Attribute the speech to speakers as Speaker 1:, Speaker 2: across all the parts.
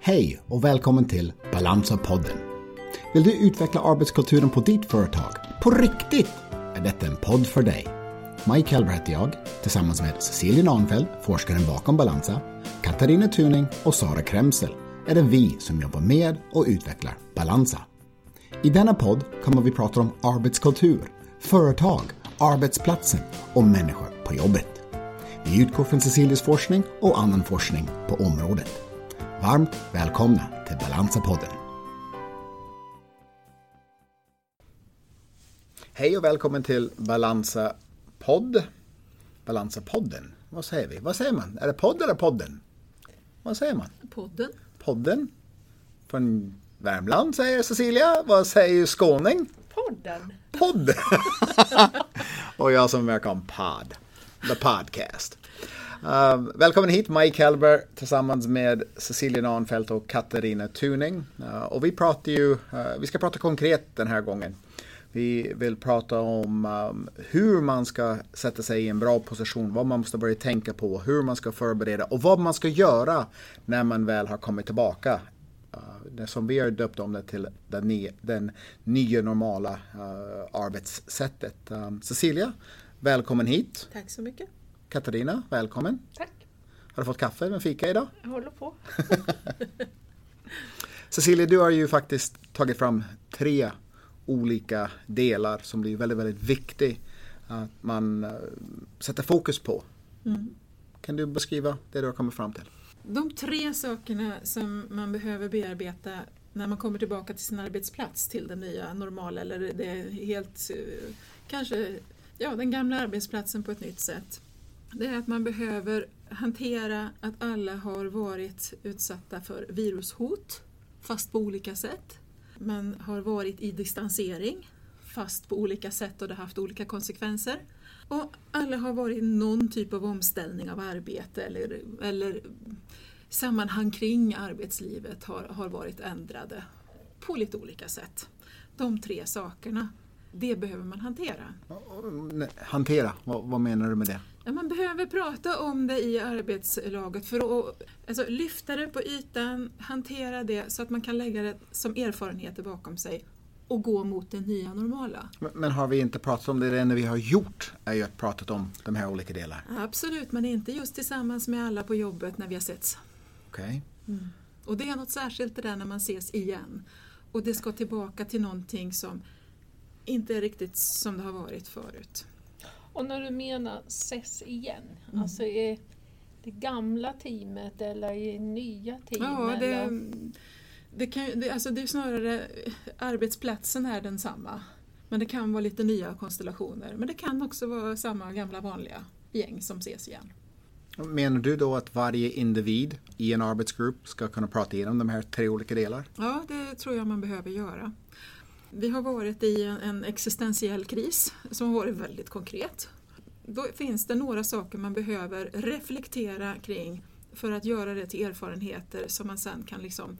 Speaker 1: Hej och välkommen till Balansa-podden. Vill du utveckla arbetskulturen på ditt företag? På riktigt? Är detta en podd för dig. Mike Helber heter jag, tillsammans med Cecilia Nahnfeldt, forskaren bakom Balansa, Katarina Tuning och Sara Kremsel är det vi som jobbar med och utvecklar Balansa. I denna podd kommer vi prata om arbetskultur, företag, arbetsplatsen och människor på jobbet. Vi utgår från Cecilias forskning och annan forskning på området. Varmt välkomna till Balansa-podden. Hej och välkommen till Balansa-podd. Balansa-podden, vad säger vi? Vad säger man? Är det podd eller podden? Vad säger man?
Speaker 2: Podden.
Speaker 1: Podden. Från Värmland säger Cecilia. Vad säger skåning?
Speaker 2: Podden.
Speaker 1: Podd. och jag som verkar om pod. The podcast. Uh, välkommen hit Mike Helber tillsammans med Cecilia Nahnfeldt och Katarina Tuning. Uh, och vi pratar ju, uh, vi ska prata konkret den här gången. Vi vill prata om um, hur man ska sätta sig i en bra position, vad man måste börja tänka på, hur man ska förbereda och vad man ska göra när man väl har kommit tillbaka. det som vi har döpt om det till den, nya, den nya normala eh, arbetssättet. Um, Cecilia, välkommen hit.
Speaker 2: Tack så mycket.
Speaker 1: Katarina, välkommen.
Speaker 2: Tack.
Speaker 1: Har du fått kaffe med fika idag?
Speaker 2: Jag håller på.
Speaker 1: Cecilia, du har ju faktiskt tagit fram tre olika delar som blir väldigt, väldigt viktigt att man uh, sätter fokus på. Mm. Kan du beskriva det du har kommit fram till?
Speaker 2: De tre sakerna som man behöver bearbeta när man kommer tillbaka till sin arbetsplats till det nya normala eller det helt uh, kanske ja, den gamla arbetsplatsen på ett nytt sätt det är att man behöver hantera att alla har varit utsatta för virushot, fast på olika sätt. Man har varit i distansering, fast på olika sätt och det har haft olika konsekvenser. Och alla har varit i någon typ av omställning av arbete eller, eller sammanhang kring arbetslivet har, har varit ändrade på lite olika sätt. De tre sakerna, det behöver man hantera.
Speaker 1: Hantera, vad, vad menar du med det?
Speaker 2: Ja, man behöver prata om det i arbetslaget för att alltså, lyfta det på ytan, hantera det så att man kan lägga det som erfarenheter bakom sig och gå mot det nya normala.
Speaker 1: Men, men har vi inte pratat om det? Det enda vi har gjort är ju att prata om de här olika delarna.
Speaker 2: Absolut, men inte just tillsammans med alla på jobbet när vi har setts.
Speaker 1: Okej. Okay.
Speaker 2: Mm. Och det är något särskilt det där när man ses igen. Och det ska tillbaka till någonting som inte är riktigt som det har varit förut.
Speaker 3: Och när du menar ses igen, mm. alltså är det gamla teamet eller i nya team?
Speaker 2: Ja, det, det, kan, det, alltså det är snarare arbetsplatsen är densamma. Men det kan vara lite nya konstellationer. Men det kan också vara samma gamla vanliga gäng som ses igen.
Speaker 1: Menar du då att varje individ i en arbetsgrupp ska kunna prata igenom de här tre olika delarna?
Speaker 2: Ja, det tror jag man behöver göra. Vi har varit i en existentiell kris som har varit väldigt konkret. Då finns det några saker man behöver reflektera kring för att göra det till erfarenheter som man sen kan liksom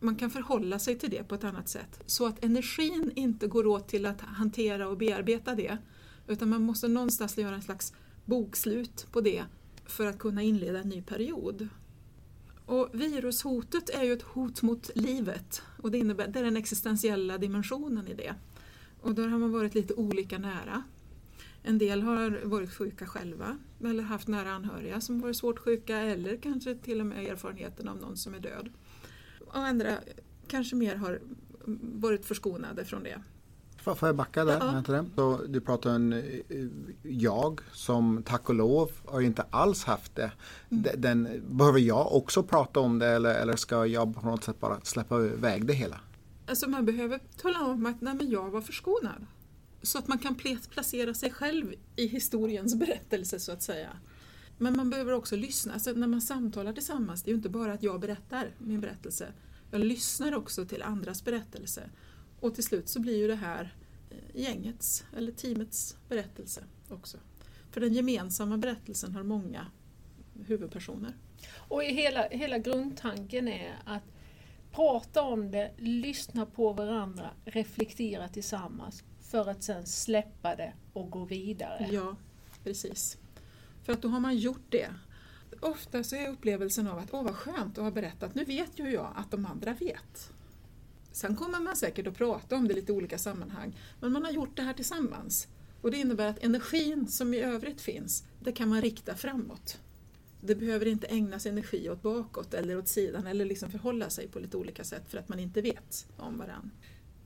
Speaker 2: man kan förhålla sig till det på ett annat sätt. Så att energin inte går åt till att hantera och bearbeta det. Utan man måste någonstans göra en slags bokslut på det för att kunna inleda en ny period. Och virushotet är ju ett hot mot livet och det, innebär, det är den existentiella dimensionen i det. Och där har man varit lite olika nära. En del har varit sjuka själva eller haft nära anhöriga som varit svårt sjuka eller kanske till och med erfarenheten av någon som är död. Och andra kanske mer har varit förskonade från det.
Speaker 1: Får jag backa där? Ja. Så du pratar om eh, jag som tack och lov har inte alls haft det. Mm. Den, behöver jag också prata om det eller, eller ska jag på något sätt bara släppa iväg det hela?
Speaker 2: Alltså man behöver tala om att nej, men jag var förskonad. Så att man kan placera sig själv i historiens berättelse så att säga. Men man behöver också lyssna. Alltså när man samtalar tillsammans, det är ju inte bara att jag berättar min berättelse. Jag lyssnar också till andras berättelse. Och till slut så blir ju det här gängets eller teamets berättelse också. För den gemensamma berättelsen har många huvudpersoner.
Speaker 3: Och hela, hela grundtanken är att prata om det, lyssna på varandra, reflektera tillsammans för att sen släppa det och gå vidare.
Speaker 2: Ja, precis. För att då har man gjort det. Ofta så är upplevelsen av att åh vad skönt att ha berättat, nu vet ju jag att de andra vet. Sen kommer man säkert att prata om det i lite olika sammanhang, men man har gjort det här tillsammans. Och det innebär att energin som i övrigt finns, det kan man rikta framåt. Det behöver inte ägnas energi åt bakåt eller åt sidan eller liksom förhålla sig på lite olika sätt för att man inte vet om varandra.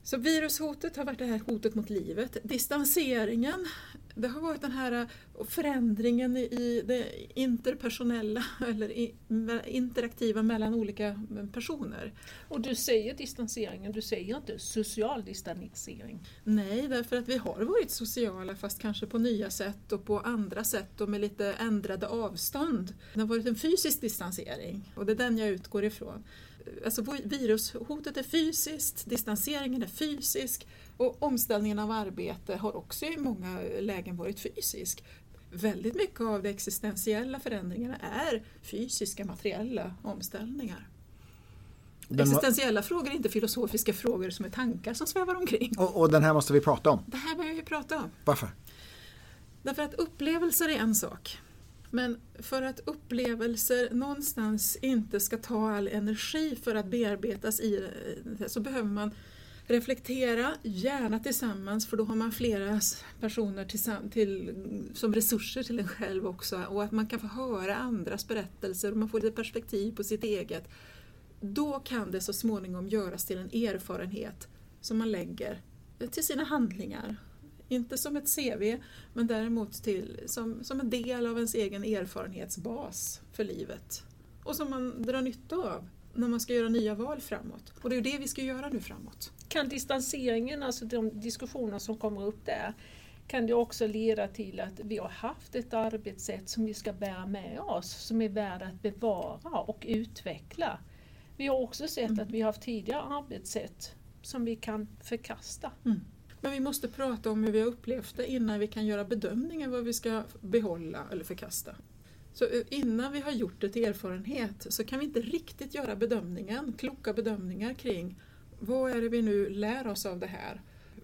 Speaker 2: Så virushotet har varit det här hotet mot livet. Distanseringen, det har varit den här förändringen i det interpersonella eller interaktiva mellan olika personer.
Speaker 3: Och du säger distanseringen, du säger inte social distansering?
Speaker 2: Nej, därför att vi har varit sociala fast kanske på nya sätt och på andra sätt och med lite ändrade avstånd. Det har varit en fysisk distansering och det är den jag utgår ifrån alltså virushotet är fysiskt, distanseringen är fysisk och omställningen av arbete har också i många lägen varit fysisk. Väldigt mycket av de existentiella förändringarna är fysiska, materiella omställningar. Den Existentiella frågor är inte filosofiska frågor som är tankar som svävar omkring.
Speaker 1: Och, och den här måste vi prata om.
Speaker 2: Det här behöver vi prata om.
Speaker 1: Varför?
Speaker 2: Därför att upplevelser är en sak. Men för att upplevelser någonstans inte ska ta all energi för att bearbetas i det så behöver man reflektera, gärna tillsammans för då har man flera personer till, till, som resurser till en själv också och att man kan få höra andras berättelser och man får lite perspektiv på sitt eget. Då kan det så småningom göras till en erfarenhet som man lägger till sina handlingar inte som ett CV, men däremot till, som, som en del av ens egen erfarenhetsbas för livet. Och som man drar nytta av när man ska göra nya val framåt. Och det är det vi ska göra nu framåt.
Speaker 3: Kan distanseringen, alltså de diskussioner som kommer upp där, kan det också leda till att vi har haft ett arbetssätt som vi ska bära med oss, som är värt att bevara och utveckla. Vi har också sett mm. att vi har haft tidigare arbetssätt som vi kan förkasta. Mm.
Speaker 2: Men vi måste prata om hur vi har upplevt det innan vi kan göra bedömningar vad vi ska behålla eller förkasta. Så eh, innan vi har gjort det till erfarenhet så kan vi inte riktigt göra bedömningen, kloka bedömningar kring vad är det vi nu lär oss av det här?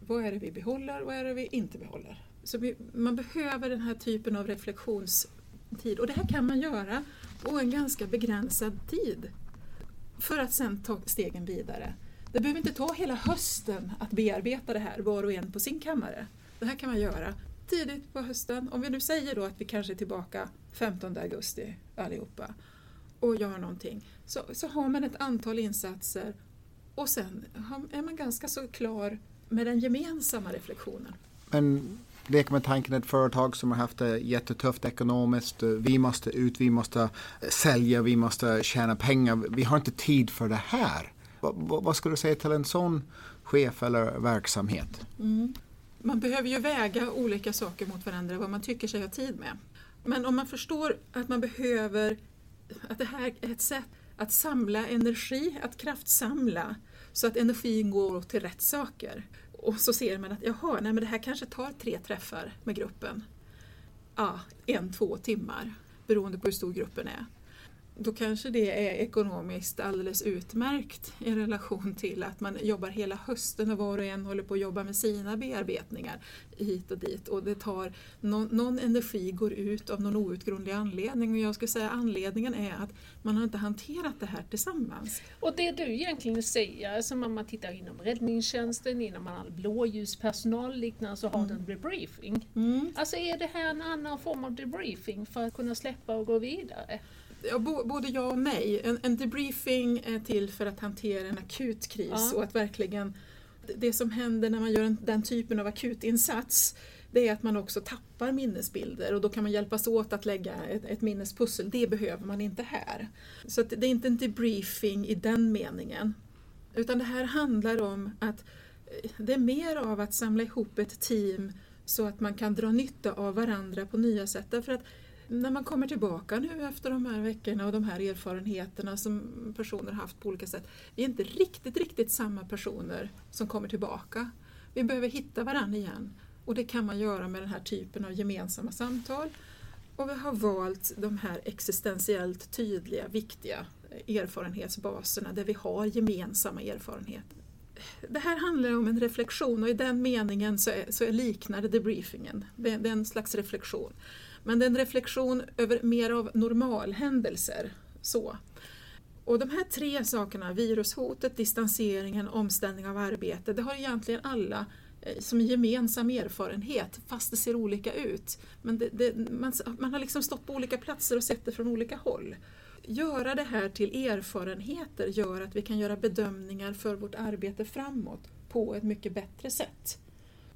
Speaker 2: Vad är det vi behåller? Vad är det vi inte behåller? Så vi, man behöver den här typen av reflektionstid och det här kan man göra på en ganska begränsad tid för att sen ta stegen vidare. Det behöver inte ta hela hösten att bearbeta det här var och en på sin kammare. Det här kan man göra tidigt på hösten. Om vi nu säger då att vi kanske är tillbaka 15 augusti allihopa och gör någonting. Så, så har man ett antal insatser och sen är man ganska så klar med den gemensamma reflektionen.
Speaker 1: Men leker med tanken ett företag som har haft det jättetufft ekonomiskt. Vi måste ut, vi måste sälja, vi måste tjäna pengar. Vi har inte tid för det här. Vad, vad skulle du säga till en sån chef eller verksamhet?
Speaker 2: Mm. Man behöver ju väga olika saker mot varandra, vad man tycker sig ha tid med. Men om man förstår att man behöver, att det här är ett sätt att samla energi, att kraftsamla så att energin går till rätt saker. Och så ser man att jaha, nej men det här kanske tar tre träffar med gruppen. Ja, en, två timmar beroende på hur stor gruppen är då kanske det är ekonomiskt alldeles utmärkt i relation till att man jobbar hela hösten och var och en håller på att jobba med sina bearbetningar hit och dit och det tar någon, någon energi går ut av någon outgrundlig anledning och jag skulle säga anledningen är att man har inte hanterat det här tillsammans.
Speaker 3: Och det du egentligen säger, som om man tittar inom räddningstjänsten, inom all blåljuspersonal liknande så har mm. den debriefing. Mm. Alltså är det här en annan form av debriefing för att kunna släppa och gå vidare?
Speaker 2: Ja, både ja och nej. En, en, debriefing är till för att hantera en akut kris ja. och att verkligen det som händer när man gör en, den typen av akutinsats det är att man också tappar minnesbilder och då kan man hjälpas åt att lägga ett, ett minnespussel. Det behöver man inte här. Så det är inte en debriefing i den meningen. Utan det här handlar om att eh, det är mer av att samla ihop ett team så att man kan dra nytta av varandra på nya sätt. Därför att när man kommer tillbaka nu efter de här veckorna och de här erfarenheterna som personer haft på olika sätt. Vi är inte riktigt, riktigt samma personer som kommer tillbaka. Vi behöver hitta varandra igen och det kan man göra med den här typen av gemensamma samtal. Och vi har valt de här existentiellt tydliga, viktiga erfarenhetsbaserna där vi har gemensamma erfarenheter. Det här handlar om en reflektion och i den meningen så, är, så är liknar det debriefingen. Det, det är en slags reflektion. Men det är en reflektion över mer av normalhändelser. Så. Och de här tre sakerna, virushotet, distanseringen, omställning av arbete, det har egentligen alla eh, som en gemensam erfarenhet, fast det ser olika ut. Men det, det, man, man har liksom stått på olika platser och sett det från olika håll. Göra det här till erfarenheter gör att vi kan göra bedömningar för vårt arbete framåt på ett mycket bättre sätt.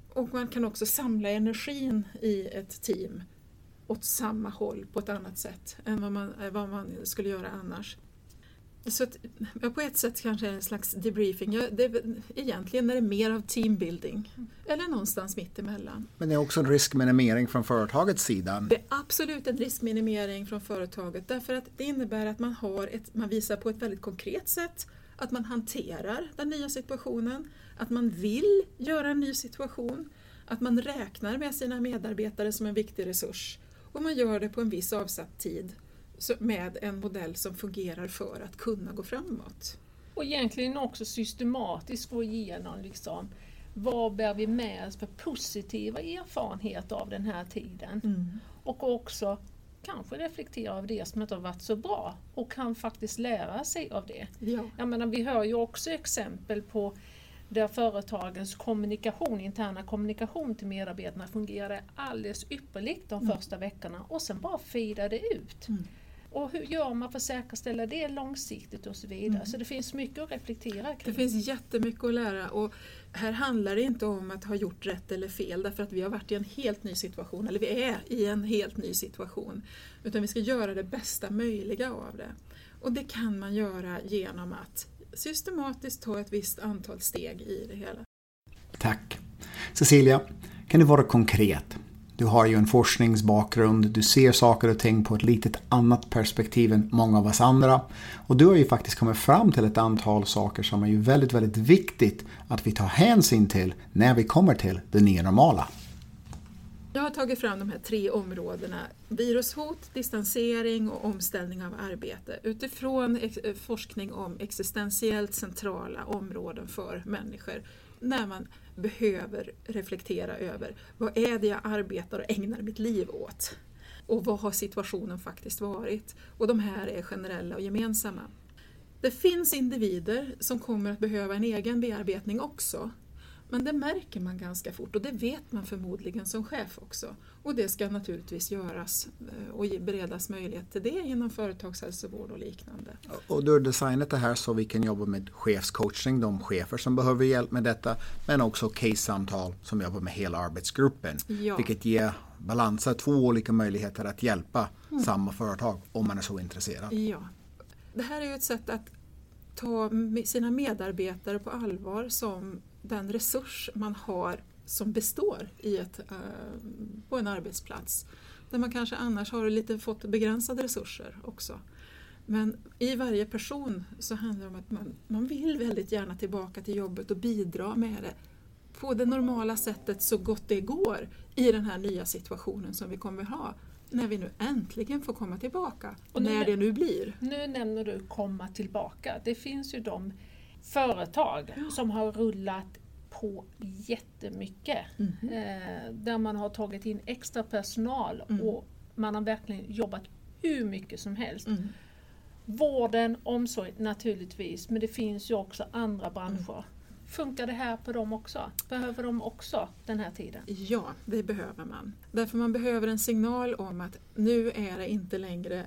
Speaker 2: Och man kan också samla energin i ett team åt samma håll på ett annat sätt än vad man, vad man skulle göra annars. Så att, på ett sätt kanske en slags debriefing. Ja, det är, egentligen är det mer av teambuilding. Eller någonstans mitt emellan.
Speaker 1: Men det är också en riskminimering från företagets sida.
Speaker 2: Det är absolut en riskminimering från företaget därför att det innebär att man, har ett, man visar på ett väldigt konkret sätt att man hanterar den nya situationen, att man vill göra en ny situation, att man räknar med sina medarbetare som en viktig resurs och man gör det på en viss avsatt tid med en modell som fungerar för att kunna gå framåt.
Speaker 3: Och egentligen också systematiskt gå igenom liksom, vad bär vi med oss för positiva erfarenheter av den här tiden. Mm. Och också kanske reflektera över det som inte har varit så bra och kan faktiskt lära sig av det. Ja. Jag menar, vi hör ju också exempel på där företagens kommunikation, interna kommunikation till medarbetarna fungerade alldeles ypperligt de mm. första veckorna och sen bara fejdade ut. Mm. Och hur gör man för att säkerställa det långsiktigt och så vidare. Mm. Så det finns mycket att reflektera kring.
Speaker 2: Det finns jättemycket att lära och här handlar det inte om att ha gjort rätt eller fel därför att vi har varit i en helt ny situation, eller vi är i en helt ny situation. Utan vi ska göra det bästa möjliga av det. Och det kan man göra genom att systematiskt ta ett visst antal steg i det hela.
Speaker 1: Tack. Cecilia, kan du vara konkret? Du har ju en forskningsbakgrund, du ser saker och ting på ett litet annat perspektiv än många av oss andra. Och du har ju faktiskt kommit fram till ett antal saker som är ju väldigt, väldigt viktigt att vi tar hänsyn till när vi kommer till det nya normala.
Speaker 2: Jag har tagit fram de här tre områdena, virushot, distansering och omställning av arbete utifrån eh, forskning om existentiellt centrala områden för människor när man behöver reflektera över vad är det jag arbetar och ägnar mitt liv åt? Och vad har situationen faktiskt varit? Och de här är generella och gemensamma. Det finns individer som kommer att behöva en egen bearbetning också. Men det märker man ganska fort och det vet man förmodligen som chef också. Och det ska naturligtvis göras eh, och beredas möjlighet till det inom företagshälsovård och liknande.
Speaker 1: Och du har designat det här så vi kan jobba med chefscoaching, de chefer som behöver hjälp med detta, men också case-samtal som jobbar med hela arbetsgruppen. Ja. Vilket ger balanser, två olika möjligheter att hjälpa mm. samma företag om man är så intresserad.
Speaker 2: Ja. Det här är ju ett sätt att ta sina medarbetare på allvar som den resurs man har som består i ett, uh, på en arbetsplats. Där man kanske annars har lite fått begränsade resurser också. Men i varje person så handlar det om att man, man vill väldigt gärna tillbaka till jobbet och bidra med det på det normala sättet så gott det går i den här nya situationen som vi kommer ha när vi nu äntligen får komma tillbaka, och nu, när det nu blir.
Speaker 3: Nu nämner du komma tillbaka. Det finns ju de företag ja. som har rullat på jättemycket. Mm. Eh, där man har tagit in extra personal mm. och man har verkligen jobbat hur mycket som helst. Mm. Vården, omsorg naturligtvis, men det finns ju också andra branscher. Mm. Funkar det här på dem också? Behöver de också den här tiden?
Speaker 2: Ja, det behöver man. Därför man behöver en signal om att nu är det inte längre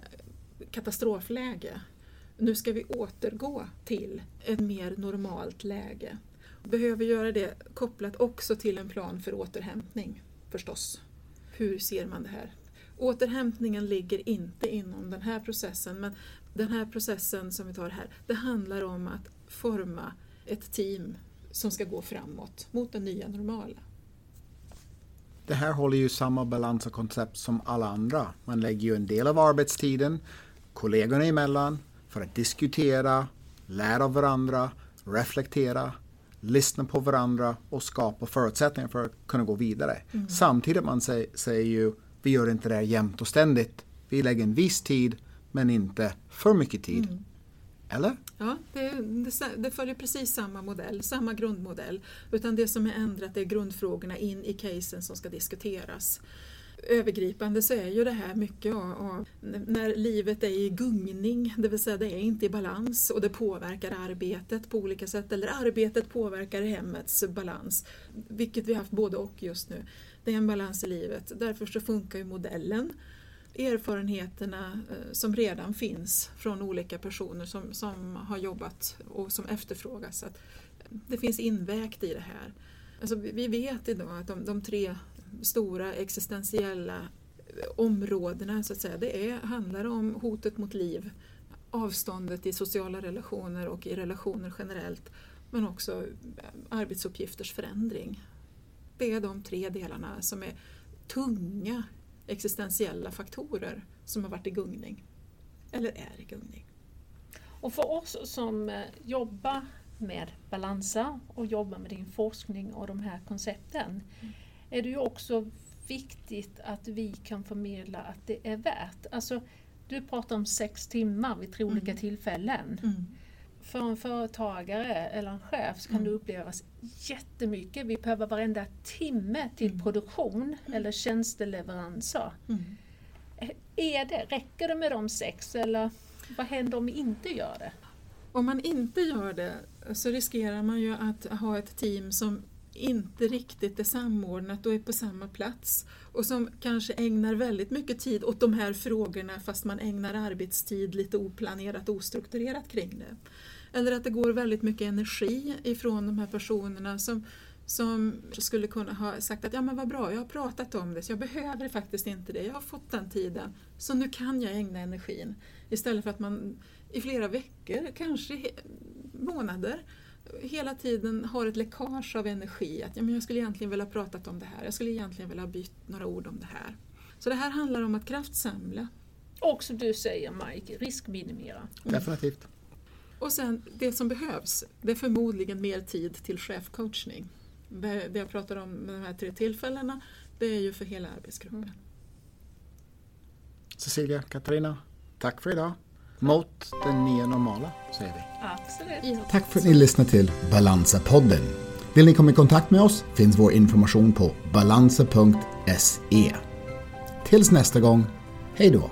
Speaker 2: katastrofläge. Nu ska vi återgå till ett mer normalt läge behöver göra det kopplat också till en plan för återhämtning förstås. Hur ser man det här? Återhämtningen ligger inte inom den här processen men den här processen som vi tar här, det handlar om att forma ett team som ska gå framåt mot det nya normala.
Speaker 1: Det här håller ju samma balans och koncept som alla andra. Man lägger ju en del av arbetstiden kollegorna emellan för att diskutera, lära av varandra, reflektera, lyssna på varandra och skapa förutsättningar för att kunna gå vidare. Mm. Samtidigt man säger, säger ju, vi gör inte det här jämt och ständigt. Vi lägger en viss tid men inte för mycket tid. Mm. Eller?
Speaker 2: Ja, det, det, det, följer precis samma modell, samma grundmodell. Utan det som är ändrat är grundfrågorna in i casen som ska diskuteras övergripande så är ju det här mycket av när livet är i gungning, det vill säga det är inte i balans och det påverkar arbetet på olika sätt eller arbetet påverkar hemmets balans, vilket vi har haft både och just nu. Det är en balans i livet, därför så funkar ju modellen erfarenheterna eh, som redan finns från olika personer som, som har jobbat och som efterfrågas. Att det finns invägt i det här. Alltså vi vet idag att de, de tre stora existentiella områdena så att säga, det är, handlar om hotet mot liv, avståndet i sociala relationer och i relationer generellt, men också arbetsuppgifters förändring. Det är de tre delarna som är tunga existentiella faktorer som har varit i gungning, eller är i gungning.
Speaker 3: Och för oss som eh, jobbar med balanser och jobbar med din forskning och de här koncepten mm. Är det ju också viktigt att vi kan förmedla att det är värt. Alltså, du pratar om sex timmar vid tre olika mm. tillfällen. Mm. För en företagare eller en chef så kan mm. det upplevas jättemycket. Vi behöver varenda timme till mm. produktion mm. eller tjänsteleveranser. Mm. Är det, räcker det med de sex eller vad händer om vi inte gör det?
Speaker 2: Om man inte gör det så riskerar man ju att ha ett team som inte riktigt är samordnat och är på samma plats och som kanske ägnar väldigt mycket tid åt de här frågorna fast man ägnar arbetstid lite oplanerat och ostrukturerat kring det. Eller att det går väldigt mycket energi ifrån de här personerna som, som skulle kunna ha sagt att ja men vad bra, jag har pratat om det så jag behöver faktiskt inte det, jag har fått den tiden så nu kan jag ägna energin. Istället för att man i flera veckor, kanske månader hela tiden har ett läckage av energi. Att ja, men jag skulle egentligen vilja prata om det här, jag skulle egentligen vilja byta några ord om det här. Så det här handlar om att kraftsamla.
Speaker 3: Och som du säger Mike, riskminimera.
Speaker 1: Definitivt.
Speaker 2: Och sen det som behövs, det är förmodligen mer tid till chefcoachning. Det jag pratar om med de här tre tillfällena, det är ju för hela arbetsgruppen.
Speaker 1: Cecilia, Katarina, tack för idag. Mot det nya normala, säger vi.
Speaker 3: Absolut.
Speaker 1: Tack för att ni lyssnade till Balansa-podden. Vill ni komma i kontakt med oss finns vår information på balansa.se. Tills nästa gång, hej då!